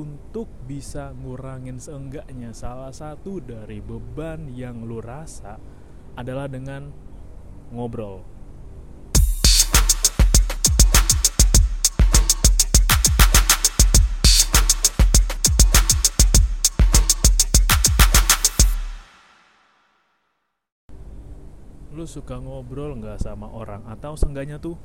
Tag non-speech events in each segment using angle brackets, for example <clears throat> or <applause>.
untuk bisa ngurangin seenggaknya salah satu dari beban yang lu rasa adalah dengan ngobrol. lu suka ngobrol nggak sama orang atau seenggaknya tuh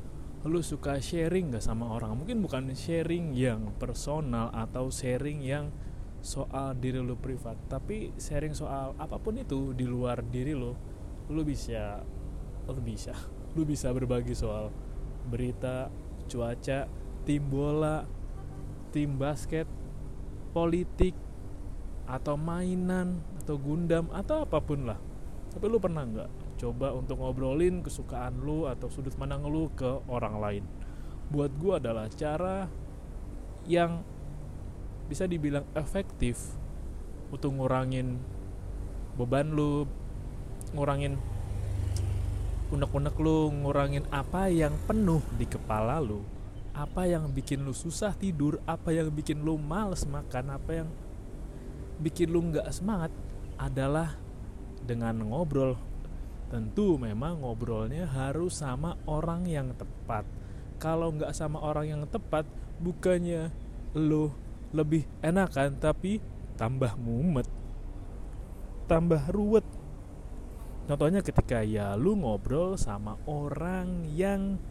lu suka sharing nggak sama orang? Mungkin bukan sharing yang personal atau sharing yang soal diri lu privat tapi sharing soal apa pun itu di luar diri lu lu bisa lu bisa lu bisa berbagi soal berita cuaca tim bola tim basket politik atau mainan atau gundam atau apa pun lah. Tapi lu pernah nggak coba untuk ngobrolin kesukaan lu atau sudut pandang lu ke orang lain. Buat gue adalah cara yang bisa dibilang efektif untuk ngurangin beban lu ngurangin unek-unek lu ngurangin apa yang penuh di kepala lu apa yang bikin lu susah tidur apa yang bikin lu males makan apa yang bikin lu nggak semangat adalah dengan ngobrol Tentu memang ngobrolnya harus sama orang yang tepat. Kalau nggak sama orang yang tepat, bukannya lo lebih enakan tapi tambah mumet, tambah ruwet. Contohnya ketika ya lu ngobrol sama orang yang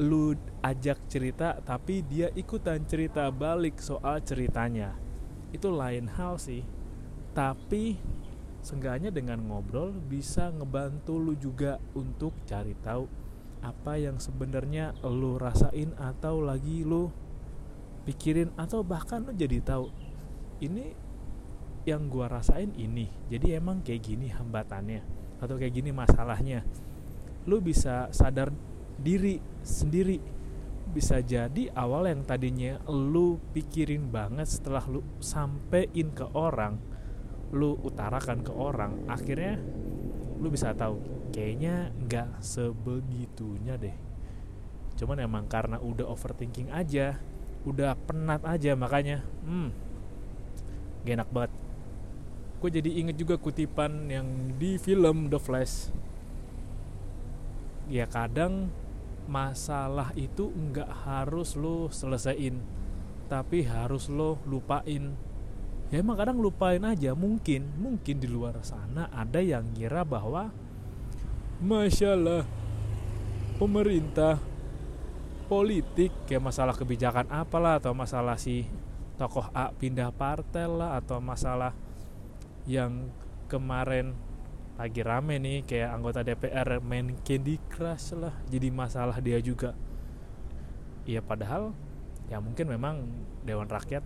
lu ajak cerita tapi dia ikutan cerita balik soal ceritanya. Itu lain hal sih. Tapi Seenggaknya dengan ngobrol bisa ngebantu lu juga untuk cari tahu apa yang sebenarnya lu rasain atau lagi lu pikirin atau bahkan lu jadi tahu ini yang gua rasain ini. Jadi emang kayak gini hambatannya atau kayak gini masalahnya. Lu bisa sadar diri sendiri bisa jadi awal yang tadinya lu pikirin banget setelah lu sampein ke orang lu utarakan ke orang akhirnya lu bisa tahu kayaknya nggak sebegitunya deh. Cuman emang karena udah overthinking aja udah penat aja makanya hmm gak enak banget. Gue jadi inget juga kutipan yang di film The Flash. Ya kadang masalah itu nggak harus lo selesaiin tapi harus lo lupain ya emang kadang lupain aja mungkin mungkin di luar sana ada yang ngira bahwa masalah pemerintah politik kayak masalah kebijakan apalah atau masalah si tokoh A pindah partai lah atau masalah yang kemarin lagi rame nih kayak anggota DPR main Candy Crush lah jadi masalah dia juga. Ya padahal ya mungkin memang Dewan Rakyat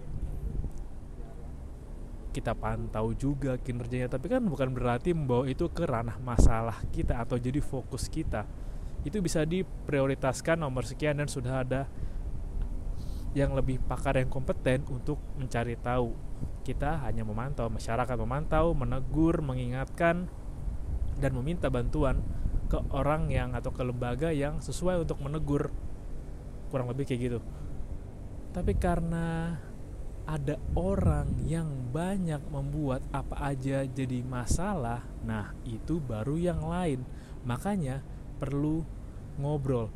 kita pantau juga kinerjanya tapi kan bukan berarti membawa itu ke ranah masalah kita atau jadi fokus kita. Itu bisa diprioritaskan nomor sekian dan sudah ada yang lebih pakar yang kompeten untuk mencari tahu. Kita hanya memantau masyarakat memantau menegur mengingatkan dan meminta bantuan ke orang yang atau ke lembaga yang sesuai untuk menegur. Kurang lebih kayak gitu. Tapi karena ada orang yang banyak membuat apa aja jadi masalah, nah itu baru yang lain. Makanya perlu ngobrol.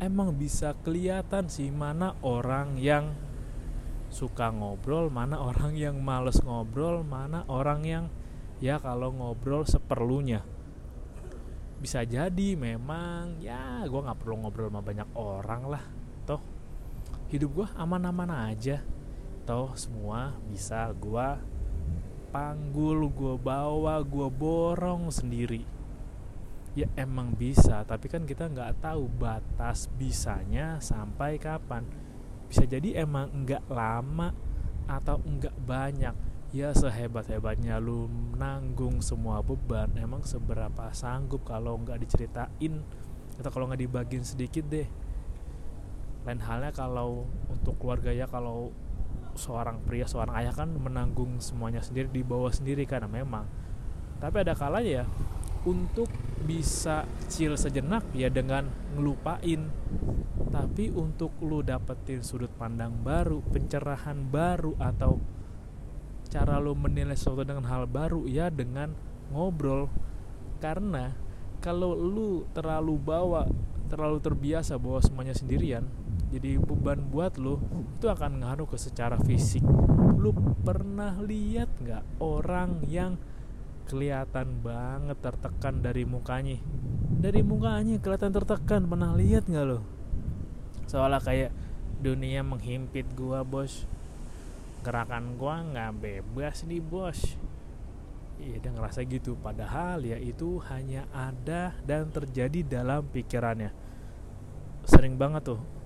Emang bisa kelihatan sih mana orang yang suka ngobrol mana orang yang males ngobrol mana orang yang ya kalau ngobrol seperlunya bisa jadi memang ya gue nggak perlu ngobrol sama banyak orang lah toh hidup gue aman-aman aja toh semua bisa gue panggul gue bawa gue borong sendiri. Ya emang bisa tapi kan kita nggak tahu batas bisanya sampai kapan. Bisa jadi emang nggak lama atau nggak banyak. Ya sehebat-hebatnya lu nanggung semua beban emang seberapa sanggup kalau nggak diceritain? Atau kalau nggak dibagiin sedikit deh. Lain halnya kalau untuk keluarga ya kalau seorang pria seorang ayah kan menanggung semuanya sendiri di bawah sendiri karena memang. Tapi ada kalanya ya untuk bisa chill sejenak ya dengan ngelupain. Tapi untuk lu dapetin sudut pandang baru pencerahan baru atau cara lu menilai sesuatu dengan hal baru ya dengan ngobrol. Karena kalau lu terlalu bawa terlalu terbiasa bawa semuanya sendirian jadi beban buat lu itu akan ngaruh ke secara fisik. Lu pernah lihat nggak orang yang kelihatan banget tertekan dari mukanya? Dari mukanya kelihatan tertekan pernah lihat nggak lo soalnya kayak dunia menghimpit gua bos. Gerakan gua nggak bebas nih bos. Iya dia ngerasa gitu. Padahal ya itu hanya ada dan terjadi dalam pikirannya. Sering banget tuh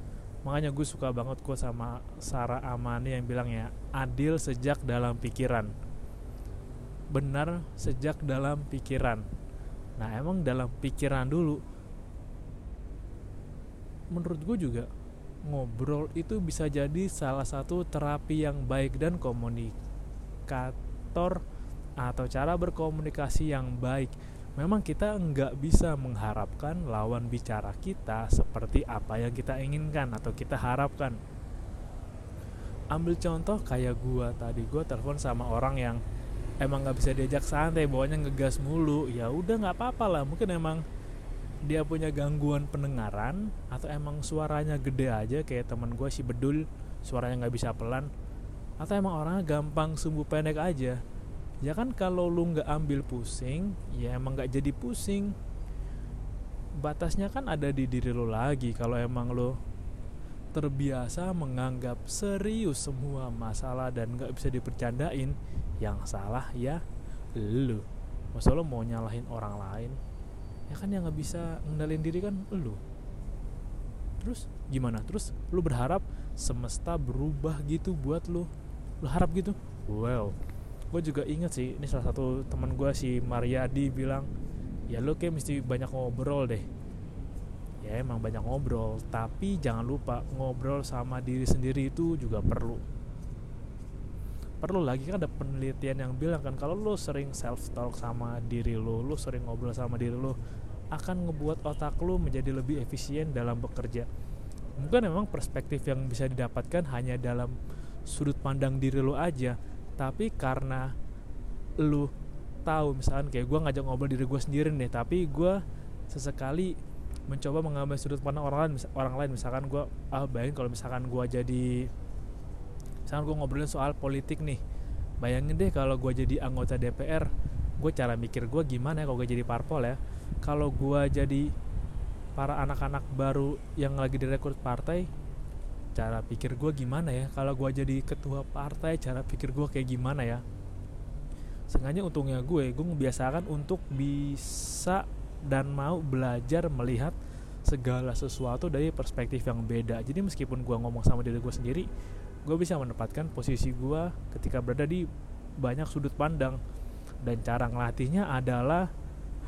makanya gue suka banget gue sama Sarah Amani yang bilang ya adil sejak dalam pikiran benar sejak dalam pikiran. Nah, emang dalam pikiran dulu menurut gue juga ngobrol itu bisa jadi salah satu terapi yang baik dan komunikator atau cara berkomunikasi yang baik. Memang kita nggak bisa mengharapkan lawan bicara kita seperti apa yang kita inginkan atau kita harapkan. Ambil contoh kayak gua tadi, gua telepon sama orang yang emang nggak bisa diajak santai bawanya ngegas mulu. Ya udah nggak apa-apa lah. Mungkin emang dia punya gangguan pendengaran atau emang suaranya gede aja kayak teman gue si bedul suaranya nggak bisa pelan atau emang orangnya gampang sumbu pendek aja ya kan kalau lu nggak ambil pusing ya emang nggak jadi pusing. Batasnya kan ada di diri lo lagi. Kalau emang lo terbiasa menganggap serius semua masalah dan nggak bisa dipercandain yang salah ya lu. Masa lo mau nyalahin orang lain? Ya kan yang nggak bisa ngendalin diri kan lu. Terus gimana? Terus lu berharap semesta berubah gitu buat lu? Lu harap gitu? Well gue juga inget sih ini salah satu teman gue si Mariadi bilang ya lu kayak mesti banyak ngobrol deh. Ya emang banyak ngobrol tapi jangan lupa ngobrol sama diri sendiri itu juga perlu. Perlu lagi kan ada penelitian yang bilang kan kalau lo sering self talk sama diri lo lo sering ngobrol sama diri lo akan ngebuat otak lo menjadi lebih efisien dalam bekerja. Mungkin memang perspektif yang bisa didapatkan hanya dalam sudut pandang diri lo aja tapi karena lo tahu misalkan kayak gue ngajak ngobrol diri gue sendiri nih tapi gue sesekali mencoba mengambil sudut pandang orang lain orang lain. Misalkan gue ah bayangin kalau misalkan gue jadi misalkan gue ngobrolin soal politik nih bayangin deh kalau gue jadi anggota DPR gue cara mikir gue gimana ya kalau gue jadi parpol ya. Kalau gue jadi para anak-anak baru yang lagi direkrut partai cara pikir gue gimana ya? Kalau gue jadi ketua partai cara pikir gue kayak gimana ya? Sengaja untungnya gue gue membiasakan untuk bisa dan mau belajar melihat segala sesuatu dari perspektif yang beda. Jadi meskipun gue ngomong sama diri gue sendiri gue bisa menempatkan posisi gue ketika berada di banyak sudut pandang. Dan cara ngelatihnya adalah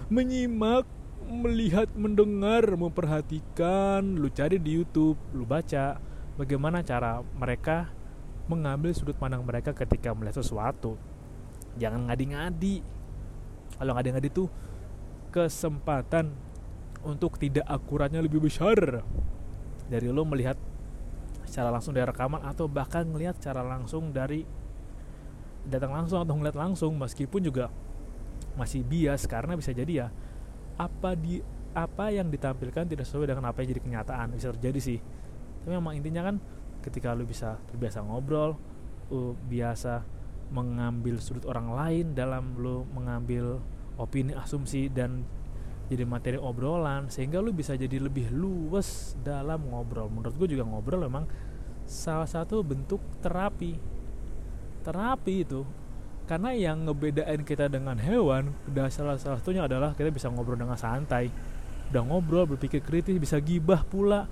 menyimak melihat mendengar memperhatikan. Lu cari di YouTube lu baca bagaimana cara mereka mengambil sudut pandang mereka ketika melihat sesuatu. Jangan ngadi-ngadi. Kalau ngadi-ngadi tuh kesempatan untuk tidak akuratnya lebih besar dari lo melihat secara langsung dari rekaman atau bahkan ngelihat secara langsung dari datang langsung atau ngeliat langsung meskipun juga masih bias. Karena bisa jadi ya apa di apa yang ditampilkan tidak sesuai dengan apa yang jadi kenyataan. Bisa terjadi sih tapi memang intinya kan ketika lu bisa terbiasa ngobrol lu biasa mengambil sudut orang lain dalam lu mengambil opini asumsi dan jadi materi obrolan sehingga lu bisa jadi lebih luwes dalam ngobrol. Menurut gue juga ngobrol memang salah satu bentuk terapi. Terapi itu karena yang ngebedain kita dengan hewan udah salah satunya adalah kita bisa ngobrol dengan santai. Udah ngobrol berpikir kritis bisa gibah pula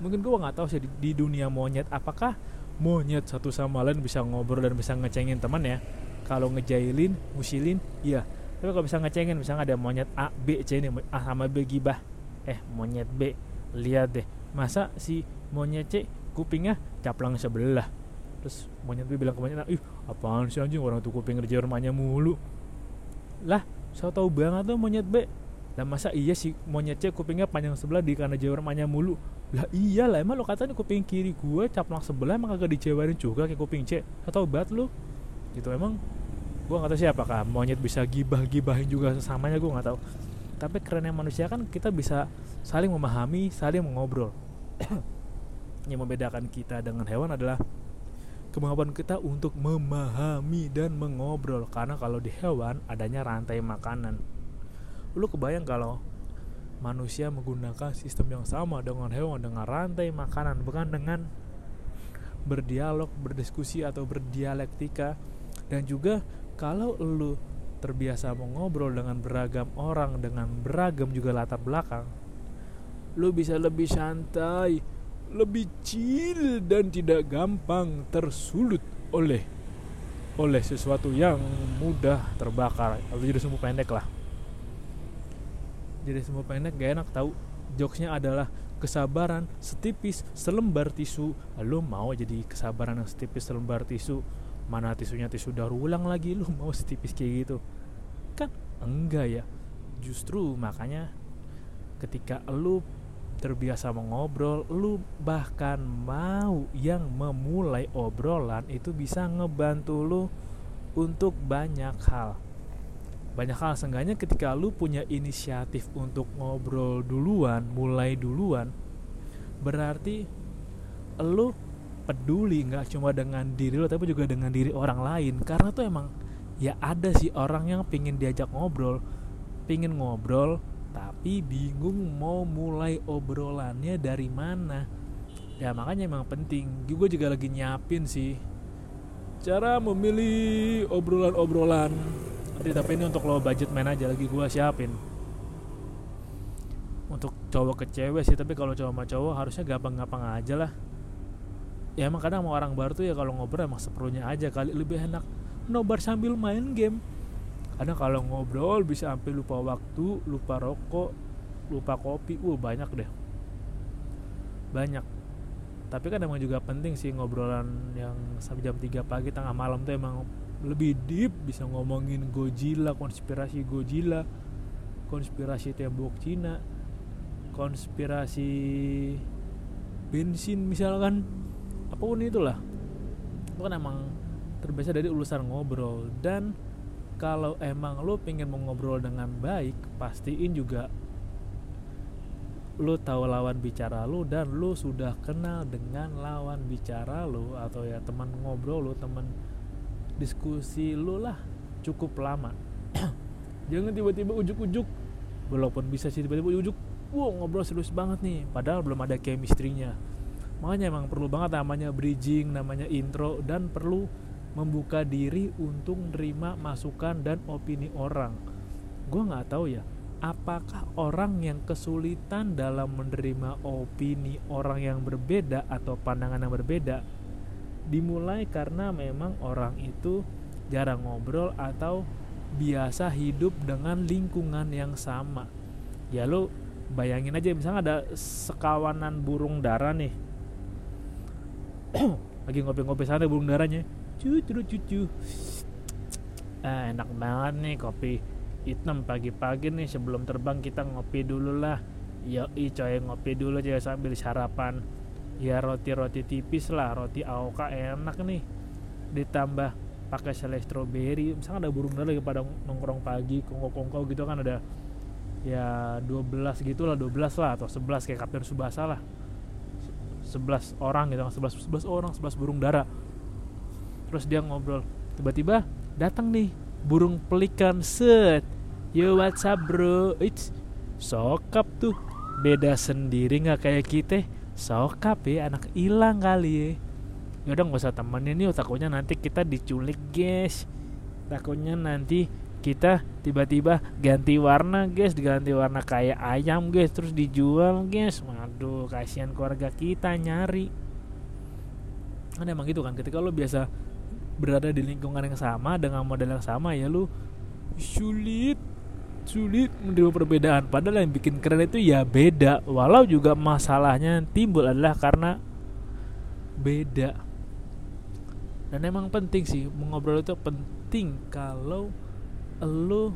mungkin gue nggak tahu sih di, di dunia monyet apakah monyet satu sama lain bisa ngobrol dan bisa ngecengin teman ya? Kalau ngejailin musilin iya. Tapi kalau bisa ngecengin misalnya ada monyet A B C ini A sama B gibah. Eh monyet B lihat deh. Masa si monyet C kupingnya caplang sebelah? Terus monyet B bilang ke monyet A ih apaan sih anjing? Orang tuh kuping kerja rumahnya mulu. Lah saya tahu banget tuh monyet B. Lah masa iya sih monyet C kupingnya panjang sebelah di karena jauh rumahnya mulu lah iya lah emang lo katanya kuping kiri gue caplang sebelah emang kagak dijewarin juga kayak kuping C. Saya tahu banget lu. Gitu emang gue nggak tahu siapa kah monyet bisa gibah gibahin juga sesamanya gue nggak tahu. Tapi kerennya manusia kan kita bisa saling memahami saling mengobrol. <coughs> Yang membedakan kita dengan hewan adalah kemampuan kita untuk memahami dan mengobrol. Karena kalau di hewan adanya rantai makanan. Lu kebayang kalau manusia menggunakan sistem yang sama dengan hewan dengan rantai makanan bukan dengan berdialog berdiskusi atau berdialektika. Dan juga kalau lu terbiasa mengobrol dengan beragam orang dengan beragam juga latar belakang lu bisa lebih santai lebih chill dan tidak gampang tersulut oleh oleh sesuatu yang mudah terbakar. Atau jadi sumbu pendek lah jadi sumbu pendek gak enak tahu. Jokesnya adalah kesabaran setipis selembar tisu. Lu mau jadi kesabaran yang setipis selembar tisu? Mana tisunya tisu daur ulang lagi? Lu mau setipis kayak gitu? Kan enggak ya. Justru makanya ketika lu terbiasa mengobrol lu bahkan mau yang memulai obrolan itu bisa ngebantu lu untuk banyak hal banyak hal seenggaknya ketika lu punya inisiatif untuk ngobrol duluan mulai duluan berarti lu peduli nggak cuma dengan diri lo tapi juga dengan diri orang lain. Karena tuh emang ya ada sih orang yang pingin diajak ngobrol pingin ngobrol tapi bingung mau mulai obrolannya dari mana. Ya makanya emang penting. Gue juga lagi nyiapin sih cara memilih obrolan-obrolan nanti tapi ini untuk lo budget main aja lagi gue siapin. Untuk cowok ke cewek sih tapi kalau cowok sama cowok harusnya gampang-gampang aja lah. Ya emang kadang sama orang baru tuh ya kalau ngobrol emang seperlunya aja kali lebih enak nobar sambil main game. Karena kalau ngobrol bisa sampai lupa waktu lupa rokok lupa kopi uh banyak deh. Banyak. Tapi kan emang juga penting sih ngobrolan yang sampai jam 3 pagi tengah malam tuh emang lebih deep bisa ngomongin Godzilla konspirasi Godzilla konspirasi tembok Cina konspirasi bensin misalkan apa pun itulah. Itu kan emang terbiasa dari urusan ngobrol. Dan kalau emang lo pengen mengobrol dengan baik pastiin juga lo tahu lawan bicara lo dan lo sudah kenal dengan lawan bicara lo atau ya teman ngobrol lo teman diskusi lo lah cukup lama. <clears throat> Jangan tiba-tiba ujuk-ujuk. Walaupun bisa sih tiba-tiba ujuk wow ngobrol serius banget nih. Padahal belum ada chemistry-nya. Makanya emang perlu banget namanya bridging namanya intro dan perlu membuka diri untuk menerima masukan dan opini orang. Gue nggak tahu ya apakah orang yang kesulitan dalam menerima opini orang yang berbeda atau pandangan yang berbeda dimulai karena memang orang itu jarang ngobrol atau biasa hidup dengan lingkungan yang sama. Ya lo bayangin aja misalnya ada sekawanan burung dara nih. <clears throat> Lagi ngopi-ngopi sana burung darahnya cucu cucu ah, enak banget nih kopi hitam pagi-pagi nih sebelum terbang kita ngopi dulu lah. Yoi coy ngopi dulu aja sambil sarapan ya roti-roti tipis lah roti AOK enak nih. Ditambah pakai selai stroberi. Misalnya ada burung lagi pada nongkrong pagi kongko-kongko gitu kan ada ya 12 gitu lah 12 lah atau 11 kayak Kapten Subasa lah. 11 orang gitu 11 11 orang 11 burung dara. Terus dia ngobrol tiba-tiba datang nih burung pelikan set. Yo what's up bro? It's sokap tuh. Beda sendiri nggak kayak kita sokap ya anak hilang kali ya. Yaudah nggak usah temenin yuk. Takutnya nanti kita diculik guys. Takutnya nanti kita tiba-tiba ganti warna guys. Diganti warna kayak ayam guys. Terus dijual guys. Waduh kasihan keluarga kita nyari. Kan emang gitu kan ketika lo biasa berada di lingkungan yang sama dengan model yang sama ya lu sulit sulit menerima perbedaan. Padahal yang bikin keren itu ya beda. Walau juga masalahnya timbul adalah karena beda. Dan emang penting sih mengobrol itu penting. Kalau lo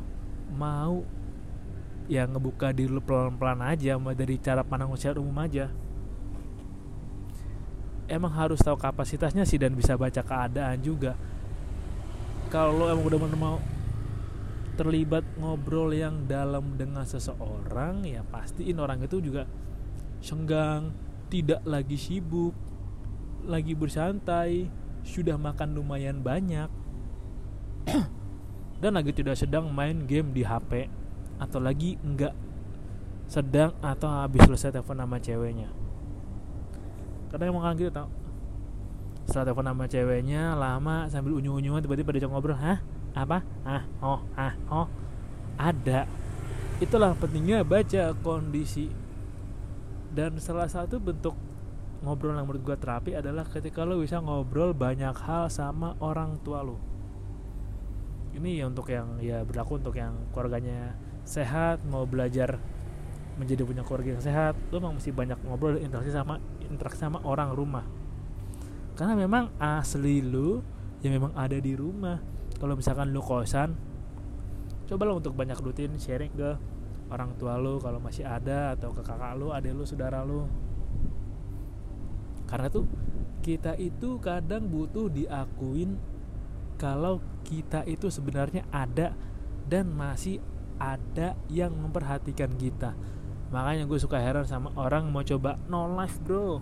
mau ya ngebuka diri lu pelan-pelan aja dari cara pandang secara umum aja. Emang harus tahu kapasitasnya sih dan bisa baca keadaan juga. Kalau lo emang udah mau terlibat ngobrol yang dalam dengan seseorang ya pastiin orang itu juga senggang tidak lagi sibuk lagi bersantai sudah makan lumayan banyak <clears throat> dan lagi tidak sedang main game di HP atau lagi enggak sedang atau habis selesai telepon sama ceweknya. Kadang emang kan gitu tau. Setelah telepon sama ceweknya lama sambil unyu-unyuan tiba-tiba diajak ngobrol hah apa? Ah oh ah oh. Ada. Itulah pentingnya baca kondisi. Dan salah satu bentuk ngobrol yang menurut gue terapi adalah ketika lo bisa ngobrol banyak hal sama orang tua lo ini ya untuk yang ya berlaku untuk yang keluarganya sehat mau belajar menjadi punya keluarga yang sehat lo memang mesti banyak ngobrol dan interaksi sama interaksi sama orang rumah. Karena memang asli lo yang memang ada di rumah kalau misalkan lo kosan cobalah untuk banyak rutin sharing ke orang tua lo kalau masih ada atau ke kakak lo adik lo saudara lo karena tuh kita itu kadang butuh diakuin kalau kita itu sebenarnya ada dan masih ada yang memperhatikan kita. Makanya gue suka heran sama orang mau coba no life bro.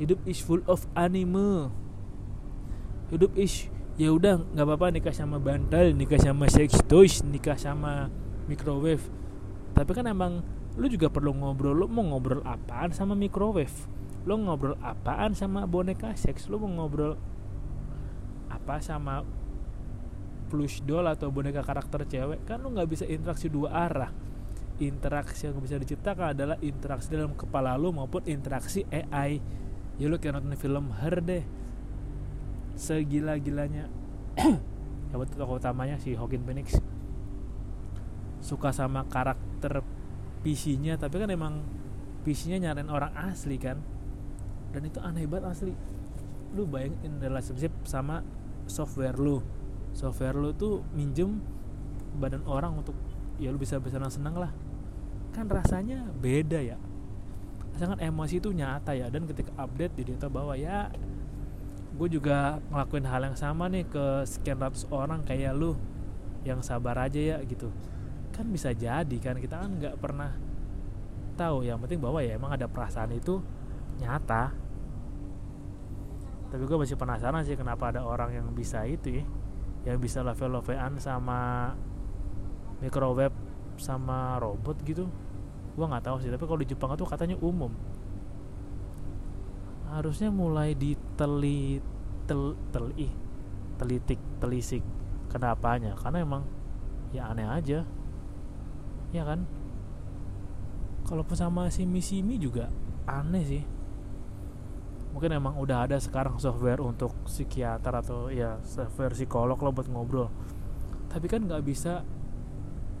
Hidup is full of anime. Hidup is ya udah nggak apa-apa nikah sama bantal nikah sama sex toys nikah sama microwave. Tapi kan emang lu juga perlu ngobrol lu mau ngobrol apaan sama microwave? Lu ngobrol apaan sama boneka seks? Lu mau ngobrol apa sama plush doll atau boneka karakter cewek? Kan lu nggak bisa interaksi dua arah. Interaksi yang bisa diciptakan adalah interaksi dalam kepala lu maupun interaksi AI ya lu kayak nonton film Her deh segila-gilanya. <clears throat> Ya tokoh utamanya si Joaquin Phoenix. Suka sama karakter PC-nya tapi kan emang PC-nya nyariin orang asli kan. Dan itu aneh banget asli. Lu bayangin relationship sama software lu. Software lu tuh minjem badan orang untuk ya lu bisa bersenang-senang lah. Kan rasanya beda ya. Sangat emosi itu nyata ya. Dan ketika update di data bahwa ya gue juga ngelakuin hal yang sama nih ke sekian ratus orang kayak lu yang sabar aja ya gitu. Kan bisa jadi kan kita kan nggak pernah tahu. Yang penting bahwa ya emang ada perasaan itu nyata. Tapi gue masih penasaran sih kenapa ada orang yang bisa itu ya yang bisa level levelan sama microwave sama robot gitu. Gue nggak tahu sih tapi kalau di Jepang itu katanya umum. Harusnya mulai diteli tel, teli telitik telisik. Kenapanya? Karena emang ya aneh aja. Ya kan? Kalau sama si Missimi juga aneh sih. Mungkin emang udah ada sekarang software untuk psikiater atau ya software psikolog lo buat ngobrol. Tapi kan nggak bisa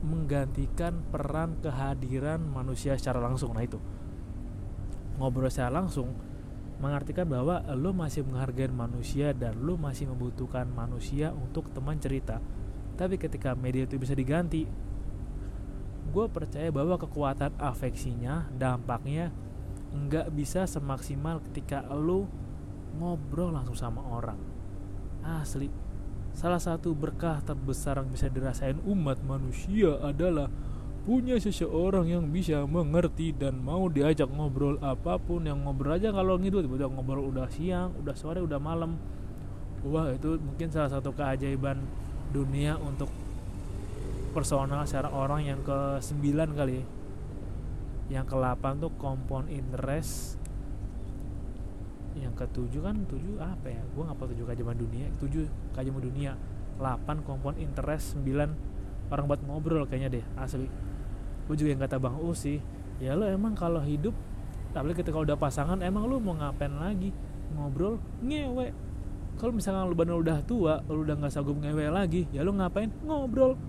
menggantikan peran kehadiran manusia secara langsung. Nah itu. Ngobrol secara langsung mengartikan bahwa lo masih menghargai manusia dan lo masih membutuhkan manusia untuk teman cerita. Tapi ketika media itu bisa diganti gue percaya bahwa kekuatan afeksinya dampaknya nggak bisa semaksimal ketika lu ngobrol langsung sama orang. Asli salah satu berkah terbesar yang bisa dirasain umat manusia adalah punya seseorang yang bisa mengerti dan mau diajak ngobrol apa pun yang ngobrol aja kalau gitu tiba-tiba ngobrol udah siang udah sore udah malam. Wah itu mungkin salah satu keajaiban dunia untuk personal secara orang yang ke 9 kali yang ke 8 tuh compound interest. Yang ke 7 kan 7 apa ya? Gue ngapa 7 keajaiban dunia. 7 keajaiban dunia. 8 compound interest 9 orang buat ngobrol kayaknya deh asli gue juga yang kata bang U sih ya lo emang kalau hidup tapi ketika udah pasangan emang lu mau ngapain lagi? Ngobrol ngewe. Kalau misalnya lu benar udah tua lu udah nggak sanggup ngewe lagi ya lu ngapain? Ngobrol.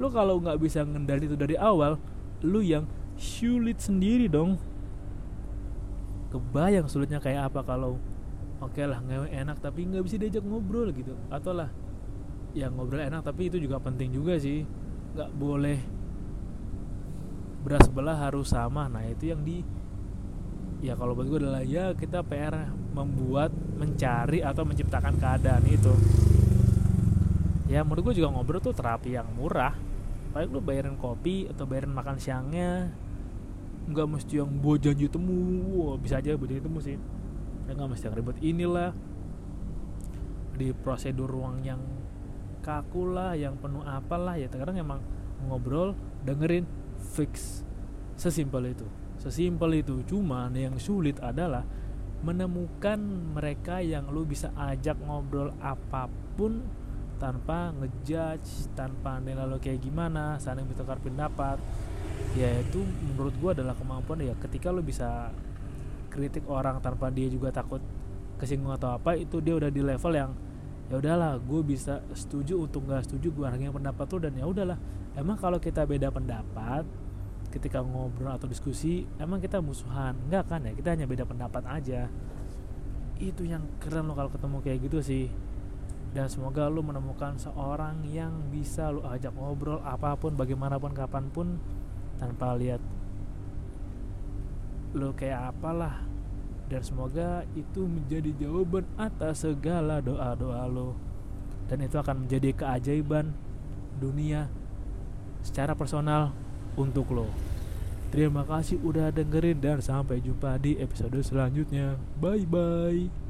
Lu kalau nggak bisa ngendali itu dari awal lu yang sulit sendiri dong. Kebayang sulitnya kayak apa kalau oke okay lah ngewe enak tapi nggak bisa diajak ngobrol gitu. Atau lah ya ngobrol enak tapi itu juga penting juga sih. Nggak boleh beras sebelah harus sama. Nah itu yang di ya kalau buat gue adalah ya kita PR membuat mencari atau menciptakan keadaan itu. Ya menurut gue juga ngobrol tuh terapi yang murah. Paling lu bayarin kopi atau bayarin makan siangnya nggak mesti yang buat janji temu. Bisa aja buat janji temu sih. Ya nggak mesti yang ribet. Inilah di prosedur ruang yang kaku lah yang penuh apalah. Ya terkadang emang ngobrol dengerin fix. Sesimpel itu. Sesimpel itu. Cuman yang sulit adalah menemukan mereka yang lu bisa ajak ngobrol apa pun tanpa ngejudge tanpa nilai lo kayak gimana saling bertukar pendapat. Ya itu menurut gua adalah kemampuan ya. Ketika lo bisa kritik orang tanpa dia juga takut kesinggung atau apa itu dia udah di level yang ya udahlah gue bisa setuju untuk nggak setuju gue hargai pendapat tuh dan ya udahlah. Emang kalau kita beda pendapat ketika ngobrol atau diskusi emang kita musuhan? Enggak kan ya kita hanya beda pendapat aja. Itu yang keren lo kalau ketemu kayak gitu sih. Dan semoga lo menemukan seorang yang bisa lo ajak ngobrol apa pun bagaimanapun kapan pun tanpa lihat lo kayak apalah dan semoga itu menjadi jawaban atas segala doa-doa lo. Dan itu akan menjadi keajaiban dunia secara personal untuk lo. Terima kasih udah dengerin dan sampai jumpa di episode selanjutnya. Bye bye